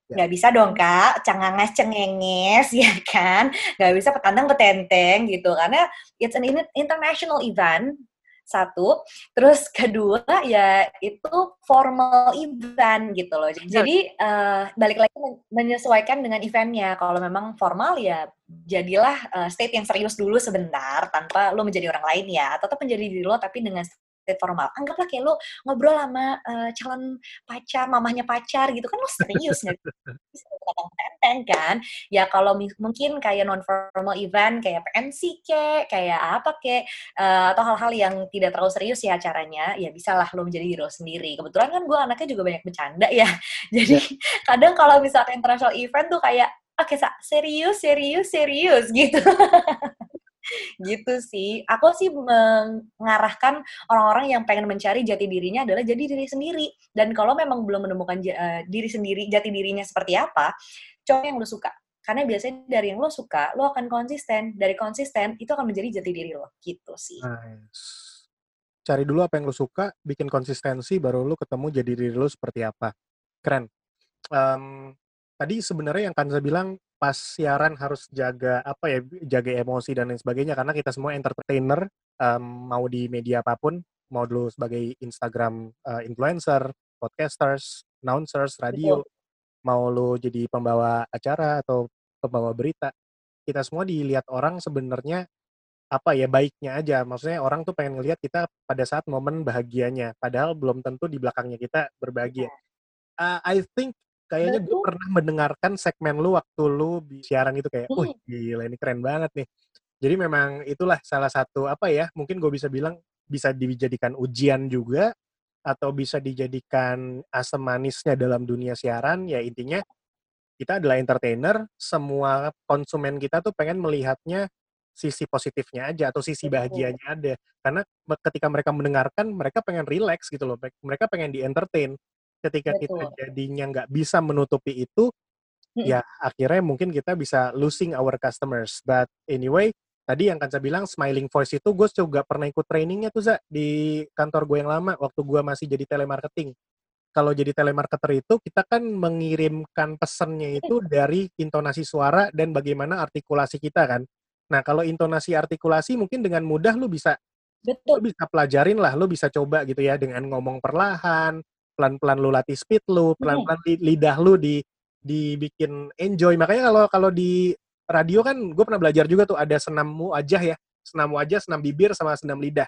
Speaker 1: Nggak bisa dong kak, cengangas cengenges ya kan, nggak bisa petandang petenteng gitu, karena it's an in- international event satu, terus kedua ya itu formal event gitu loh. Jadi eh, balik lagi men- menyesuaikan dengan eventnya. Kalau memang formal ya jadilah eh, state yang serius dulu sebentar tanpa lo menjadi orang lain ya. Tetap menjadi diri lo tapi dengan formal. Anggaplah kayak lo ngobrol sama eh, calon pacar, mamahnya pacar gitu kan lo serius nggak bisa tenteng kan? Ya kalau mungkin kayak non formal event kayak PNC ke kayak apa ke eh, atau hal-hal yang tidak terlalu serius ya acaranya ya bisalah lo menjadi lo sendiri. Kebetulan kan gue anaknya juga banyak bercanda ya. Jadi kadang kalau misalnya international event tuh kayak oke Sa, serius serius serius gitu gitu sih aku sih mengarahkan orang-orang yang pengen mencari jati dirinya adalah jadi diri sendiri dan kalau memang belum menemukan eh, diri sendiri jati dirinya seperti apa coba yang lo suka karena biasanya dari yang lo suka lo akan konsisten dari konsisten itu akan menjadi jati diri lo gitu sih
Speaker 3: Nice. Cari dulu apa yang lu suka, bikin konsistensi, baru lu ketemu jadi diri lu seperti apa. Keren. Em, tadi sebenarnya yang Kanza bilang pas siaran harus jaga apa ya, jaga emosi dan lain sebagainya karena kita semua entertainer, em, mau di media apa pun, mau dulu sebagai Instagram eh, influencer, podcasters, announcers, radio, mau lu jadi pembawa acara atau pembawa berita, kita semua dilihat orang sebenarnya apa ya baiknya aja. Maksudnya orang tuh pengen ngelihat kita pada saat momen bahagianya padahal belum tentu di belakangnya kita berbahagia. Uh, I think kayaknya gue pernah mendengarkan segmen lu waktu lu di siaran itu kayak wih
Speaker 1: Hmm.
Speaker 3: gila ini keren banget nih. Jadi memang itulah salah satu apa ya mungkin gue bisa bilang bisa dijadikan ujian juga atau bisa dijadikan asam manisnya dalam dunia siaran ya intinya kita adalah entertainer semua konsumen kita tuh pengen melihatnya sisi positifnya aja atau sisi bahagianya ada. Karena ketika mereka mendengarkan mereka pengen relax gitu loh mereka pengen di entertain ketika kita
Speaker 1: Betul.
Speaker 3: jadinya nggak bisa menutupi itu
Speaker 1: Mm-mm.
Speaker 3: ya akhirnya mungkin kita bisa losing our customers but anyway tadi yang Kansa bilang smiling voice itu gue juga pernah ikut trainingnya tuh Za di kantor gue yang lama waktu gue masih jadi telemarketing kalau jadi telemarketer itu kita kan mengirimkan pesannya itu dari intonasi suara dan bagaimana artikulasi kita kan. Nah, kalau intonasi artikulasi mungkin dengan mudah lu bisa lu
Speaker 1: betul
Speaker 3: bisa pelajarin lah, lu bisa coba gitu ya dengan ngomong perlahan, pelan-pelan lu latih speed lu, pelan-pelan li- lidah lu di dibikin enjoy. Makanya kalau kalau di radio kan gue pernah belajar juga tuh ada senam wajah ya, senam wajah, senam bibir sama senam lidah.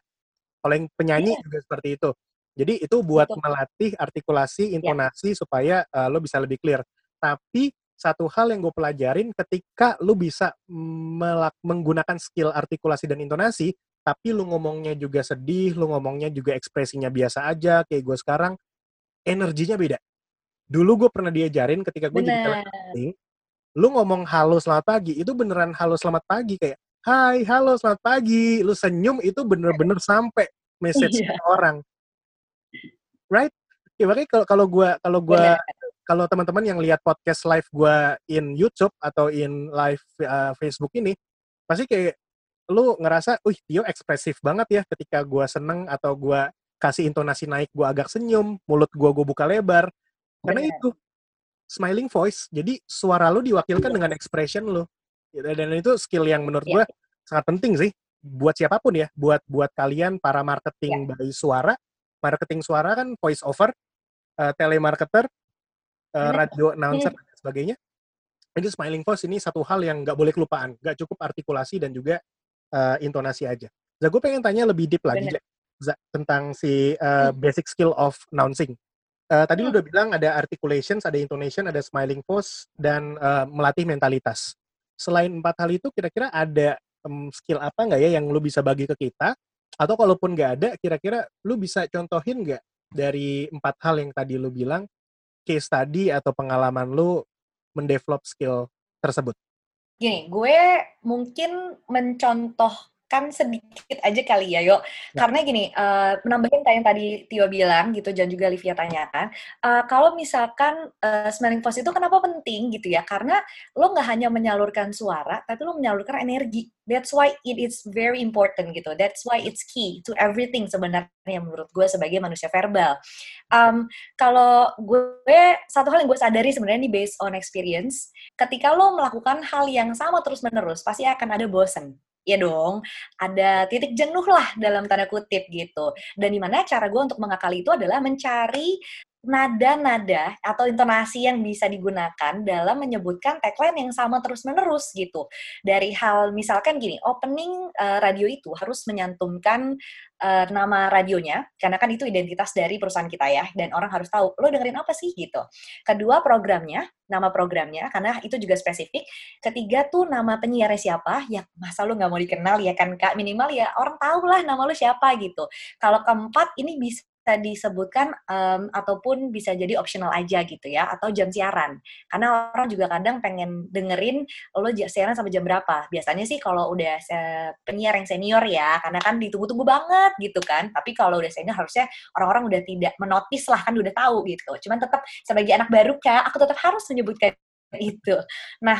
Speaker 3: Kalau yang penyanyi juga seperti itu. Jadi itu buat
Speaker 1: Betul.
Speaker 3: melatih artikulasi, intonasi supaya uh, lo bisa lebih clear. Tapi satu hal yang gue pelajarin ketika lu bisa melak- menggunakan skill artikulasi dan intonasi, tapi lu ngomongnya juga sedih, lu ngomongnya juga ekspresinya biasa aja, kayak gue sekarang, energinya beda. Dulu gue pernah diajarin ketika gue jadi telemarketing, lu ngomong halo selamat pagi, itu beneran halo selamat pagi kayak, hai halo selamat pagi, lu senyum itu bener-bener sampai message ke orang, right? Ya, makanya kalau kalau gue kalau gue kalau teman-teman yang lihat podcast live gue in YouTube atau in live uh, Facebook ini, pasti kayak lu ngerasa, wih Tio ekspresif banget ya ketika gue seneng atau gue kasih intonasi naik, gue agak senyum, mulut gue gue buka lebar, karena
Speaker 1: Benar.
Speaker 3: itu smiling voice. Jadi suara lu diwakilkan dengan expression lu. Gitu, Dan itu skill yang menurut
Speaker 1: Iya.
Speaker 3: gue sangat penting sih buat siapa pun ya, buat buat kalian para marketing
Speaker 1: Iya.
Speaker 3: by suara, marketing suara kan voice over, uh, telemarketer, uh, radio announcer dan sebagainya. Ini smiling voice ini satu hal yang nggak boleh kelupaan, nggak cukup artikulasi dan juga uh, intonasi aja. Za, gue pengen tanya lebih deep lagi
Speaker 1: Benar.
Speaker 3: Tentang si uh,
Speaker 1: Hmm.
Speaker 3: basic skill of announcing. Uh, tadi lu
Speaker 1: Hmm.
Speaker 3: udah bilang ada articulations, ada intonation, ada smiling voice, dan uh, melatih mentalitas. Selain empat hal itu, kira-kira ada em, skill apa nggak ya yang lu bisa bagi ke kita? Atau kalaupun nggak ada, kira-kira lu bisa contohin nggak dari empat hal yang tadi lu bilang, case study atau pengalaman lu mendevelop skill tersebut?
Speaker 1: Gini, gue mungkin mencontoh tambahkan sedikit aja kali ya, yuk. Ya. Karena gini, uh, menambahin kayak yang tadi Tio bilang gitu, dan juga Livia tanyakan, uh, kalau misalkan uh, smelling voice itu kenapa penting gitu ya? Karena lo nggak hanya menyalurkan suara, tapi lo menyalurkan energi. That's why it is very important gitu. That's why it's key to everything sebenarnya menurut gue sebagai manusia verbal. Um, kalau gue satu hal yang gue sadari sebenarnya ini based on experience, ketika lo melakukan hal yang sama terus menerus, pasti akan ada bosen ya dong, ada titik jenuh lah dalam tanda kutip gitu. Dan di mana cara gue untuk mengakali itu adalah mencari nada-nada atau intonasi yang bisa digunakan dalam menyebutkan tagline yang sama terus-menerus gitu. Dari hal misalkan gini, opening uh, radio itu harus menyantumkan uh, nama radionya karena kan itu identitas dari perusahaan kita ya dan orang harus tahu lo dengerin apa sih gitu. Kedua programnya, nama programnya karena itu juga spesifik. Ketiga tuh nama penyiarnya siapa? Ya masa lo nggak mau dikenal ya kan kak minimal ya orang tahu lah nama lo siapa gitu. Kalau keempat ini bisa bisa disebutkan um, ataupun bisa jadi optional aja gitu ya atau jam siaran. Karena orang juga kadang pengen dengerin lo siaran sampai jam berapa. Biasanya sih kalau udah penyiar yang senior ya karena kan ditunggu-tunggu banget gitu kan. Tapi kalau udah senior harusnya orang-orang udah tidak menotis lah kan udah tahu gitu. Cuman tetap sebagai anak baru kak aku tetap harus menyebutkan itu. Nah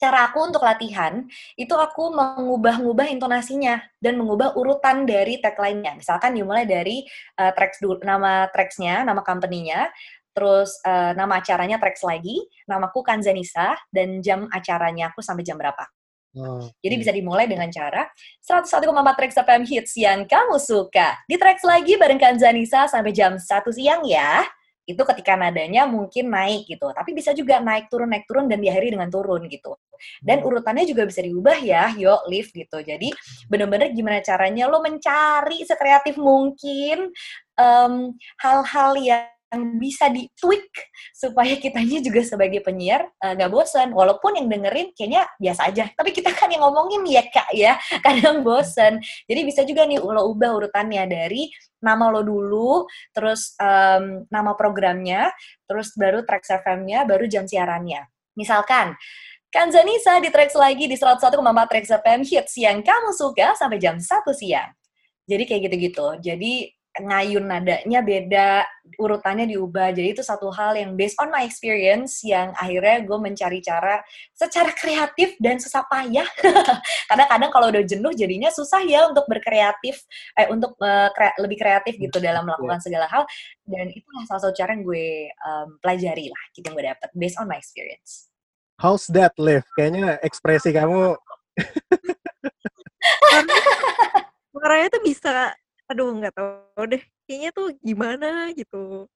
Speaker 1: cara aku untuk latihan itu aku mengubah-ubah intonasinya dan mengubah urutan dari tagline-nya. Misalkan dimulai dari uh, tracks dulu, nama tracks-nya, nama company-nya, terus uh, nama acaranya tracks lagi, namaku Kanzanisa dan jam acaranya aku sampai jam berapa. Oh, Jadi bisa dimulai dengan cara 101,4 tracks FM hits yang kamu suka. Di tracks lagi bareng Kanzanisa sampai jam 1 siang ya itu ketika nadanya mungkin naik gitu. Tapi bisa juga naik turun naik turun dan diakhiri dengan turun gitu. Dan hmm. urutannya juga bisa diubah ya, yuk lift gitu. Jadi bener-bener gimana caranya lo mencari sekreatif mungkin hal-hal um, yang yang bisa di-tweak supaya kitanya juga sebagai penyiar eh, nggak uh, bosen. Walaupun yang dengerin kayaknya biasa aja. Tapi kita kan yang ngomongin ya kak ya, kadang bosen. Jadi bisa juga nih lo ubah urutannya dari nama lo dulu, terus um, nama programnya, terus baru track FM-nya, baru jam siarannya. Misalkan, Kanzanisa di tracks lagi di 101,4 tracks FM hits yang kamu suka sampai jam 1 siang. Jadi kayak gitu-gitu. Jadi ngayun nadanya beda, urutannya diubah. Jadi itu satu hal yang based on my experience yang akhirnya gue mencari cara secara kreatif dan susah payah. Karena kadang kalau udah jenuh jadinya susah ya untuk berkreatif, eh untuk uh, kre lebih kreatif gitu dalam melakukan segala hal. Dan itulah salah satu cara yang gue um, pelajari lah, gitu yang gue dapet based on my experience.
Speaker 3: How's that, Liv? Kayaknya ekspresi kamu
Speaker 2: suaranya tuh bisa aduh nggak tahu deh kayaknya tuh gimana gitu.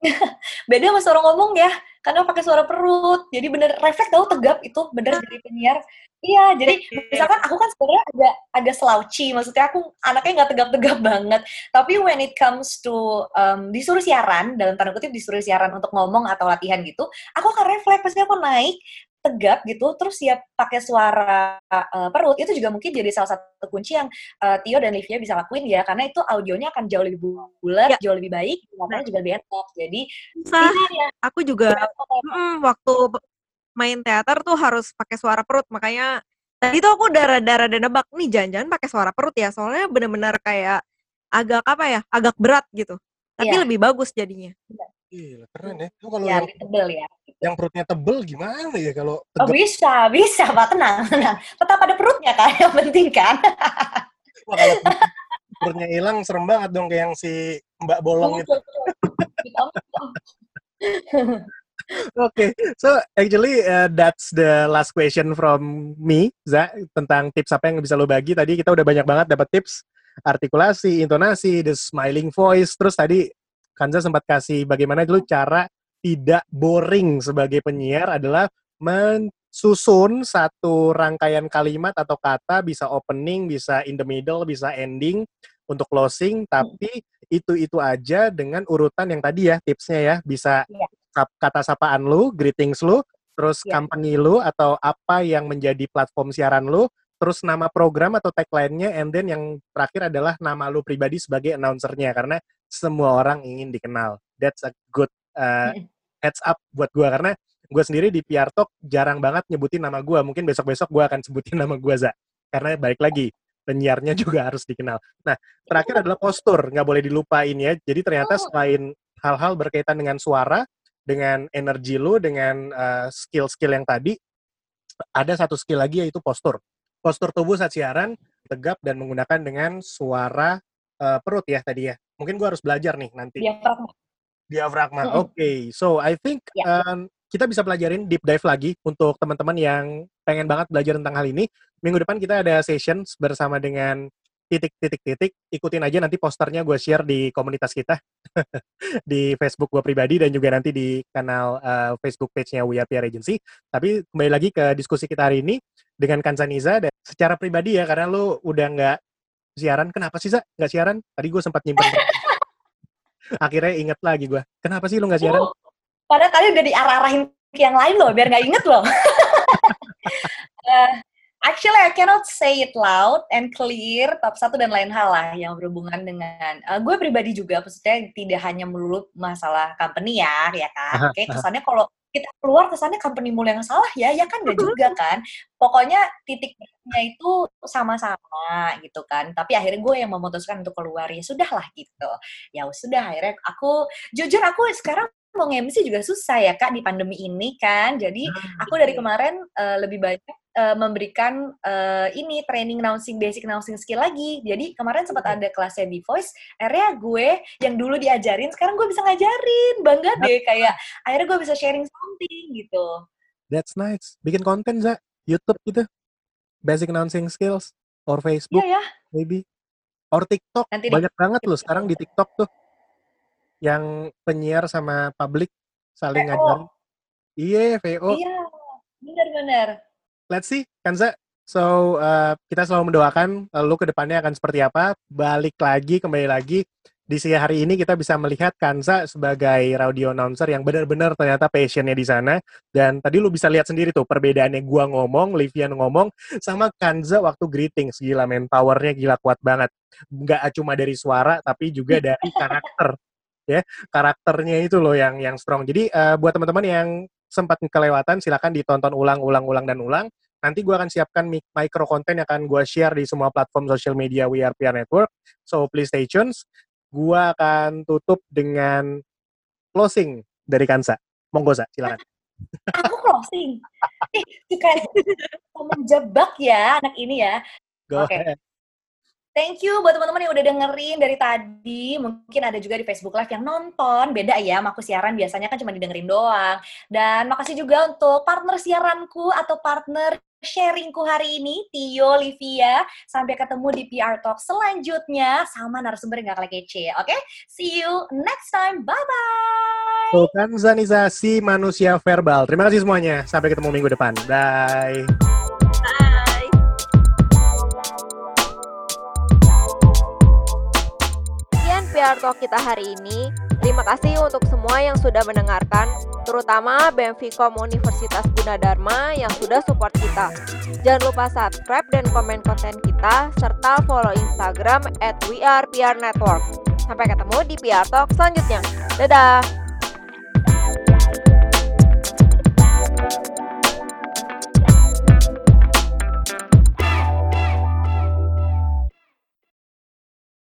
Speaker 1: Beda sama suara ngomong ya karena pakai suara perut jadi bener refleks tahu tegap itu bener jadi penyiar. Iya jadi misalkan aku kan sebenarnya agak agak slouchy maksudnya aku anaknya nggak tegap-tegap banget tapi when it comes to um, disuruh siaran dalam tanda kutip disuruh siaran untuk ngomong atau latihan gitu aku akan refleks pasti aku naik tegap gitu terus siap pakai suara uh, perut itu juga mungkin jadi salah satu kunci yang uh, Tio dan Livia bisa lakuin ya karena itu audionya akan jauh lebih bulat, ya. jauh lebih baik, makanya juga lebih enak. Jadi
Speaker 2: Sah, ya. aku juga hmm, waktu main teater tuh harus pakai suara perut makanya tadi tuh aku darah-darah dan nebak nih jangan-jangan pakai suara perut ya soalnya benar-benar kayak agak apa ya agak berat gitu tapi ya. lebih bagus jadinya. Ya.
Speaker 3: Iya, keren ya. Itu kalau ya, yang tebel ya. Yang perutnya tebel gimana ya kalau
Speaker 1: Oh, bisa, bisa, Pak. Tenang, tenang. Tetap ada perutnya kan, yang penting kan.
Speaker 3: Wah, kalau perutnya hilang serem banget dong kayak yang si Mbak Bolong itu. Oke, okay. so actually uh, that's the last question from me, Za, tentang tips apa yang bisa lo bagi. Tadi kita udah banyak banget dapat tips artikulasi, intonasi, the smiling voice, terus tadi Kanza sempat kasih bagaimana dulu cara tidak boring sebagai penyiar adalah mensusun satu rangkaian kalimat atau kata bisa opening, bisa in the middle, bisa ending untuk closing, tapi itu-itu aja dengan urutan yang tadi ya tipsnya ya bisa yeah. kata sapaan lu, greetings lu, terus yeah. company lu atau apa yang menjadi platform siaran lu, terus nama program atau tagline-nya, and then yang terakhir adalah nama lu pribadi sebagai announcer-nya karena semua orang ingin dikenal. That's a good uh, heads up buat gue karena gue sendiri di PR Talk jarang banget nyebutin nama gue. Mungkin besok-besok gue akan sebutin nama gue, Za. Karena balik lagi, penyiarnya juga harus dikenal. Nah, terakhir adalah postur, nggak boleh dilupain ya. Jadi ternyata
Speaker 1: Oh.
Speaker 3: selain hal-hal berkaitan dengan suara, dengan energi lu, dengan uh, skill-skill yang tadi, ada satu skill lagi yaitu postur. Postur tubuh saat siaran tegap dan menggunakan dengan suara uh, perut ya tadi ya. Mungkin gua harus belajar nih nanti.
Speaker 1: Diafragma.
Speaker 3: Diafragma. Oke, so I think
Speaker 1: Ya.
Speaker 3: um, kita bisa pelajarin deep dive lagi untuk teman-teman yang pengen banget belajar tentang hal ini. Minggu depan kita ada sessions bersama dengan titik-titik-titik. Ikutin aja nanti posternya gue share di komunitas kita di Facebook gue pribadi dan juga nanti di kanal uh, Facebook page-nya We Are PR Agency. Tapi kembali lagi ke diskusi kita hari ini dengan Kanzaniza dan secara pribadi ya karena lu udah nggak siaran. Kenapa sih Za nggak siaran? Tadi gue sempat nyimpen. Akhirnya inget lagi gue. Kenapa sih lu nggak siaran?
Speaker 1: Oh, padahal tadi udah diarah-arahin ke yang lain loh, biar nggak inget loh. Eh, actually, I cannot say it loud and clear, top satu dan lain hal lah yang berhubungan dengan eh, gue pribadi juga, maksudnya tidak hanya melulu masalah company ya, ya kan? Oke, kesannya kalau kita keluar kesannya company mulu yang salah ya, ya kan nggak juga kan? Pokoknya titiknya itu sama-sama gitu kan. Tapi akhirnya gue yang memutuskan untuk keluar ya sudahlah gitu. Ya sudah akhirnya aku jujur aku sekarang mau nge-MC juga susah ya kak di pandemi ini kan. Jadi aku dari kemarin uh, lebih banyak uh, memberikan uh, ini training announcing basic announcing skill lagi. Jadi kemarin sempat ada kelasnya di Voice. Akhirnya gue yang dulu diajarin sekarang gue bisa ngajarin. Bangga deh kayak akhirnya gue bisa sharing something gitu.
Speaker 3: That's nice. Bikin konten za YouTube gitu. Basic announcing skills or Facebook
Speaker 1: Iya ya.
Speaker 3: maybe or TikTok.
Speaker 1: Nanti.
Speaker 3: Banyak banget loh sekarang di TikTok tuh yang penyiar sama publik saling ngajarin. Iya, VO.
Speaker 1: Iya, benar-benar.
Speaker 3: Let's see, Kanza. So, uh, kita selalu mendoakan uh, ke depannya akan seperti apa. Balik lagi, kembali lagi. Di siang hari ini kita bisa melihat Kanza sebagai radio announcer yang benar-benar ternyata passionnya di sana. Dan tadi lu bisa lihat sendiri tuh perbedaannya gua ngomong, Livian ngomong, sama Kanza waktu greetings. Gila, men. Powernya gila kuat banget. Nggak cuma dari suara, tapi juga dari karakter. Ya, karakternya itu loh yang yang strong. Jadi uh, buat teman-teman yang sempat kelewatan, silakan ditonton ulang, ulang, ulang, dan ulang. Nanti gue akan siapkan mic- micro konten yang akan gue share di semua platform social media We Are PR Network. So please stay tuned. Gue akan tutup dengan closing dari Kansa. Monggo, Sa, silakan.
Speaker 1: Aku closing. Ih, suka menjebak ya anak ini ya.
Speaker 3: Go
Speaker 1: Oke.
Speaker 3: ahead.
Speaker 1: Thank you buat teman-teman yang udah dengerin dari tadi. Mungkin ada juga di Facebook Live yang nonton. Beda ya, sama aku siaran biasanya kan cuma didengerin doang. Dan makasih juga untuk partner siaranku atau partner sharingku hari ini, Tio, Livia. Sampai ketemu di PR Talk selanjutnya sama narasumber yang gak kalah kece. Oke, see you next time. Bye-bye.
Speaker 3: So, kanzanisasi manusia verbal. Terima kasih semuanya. Sampai ketemu minggu depan. Bye.
Speaker 2: Bye. PR Talk kita hari ini. Terima kasih untuk semua yang sudah mendengarkan, terutama BMVCom Universitas Gunadarma yang sudah support kita. Jangan lupa subscribe dan komen konten kita, serta follow Instagram at WeArePRNetwork. Sampai ketemu di PR Talk selanjutnya. Dadah!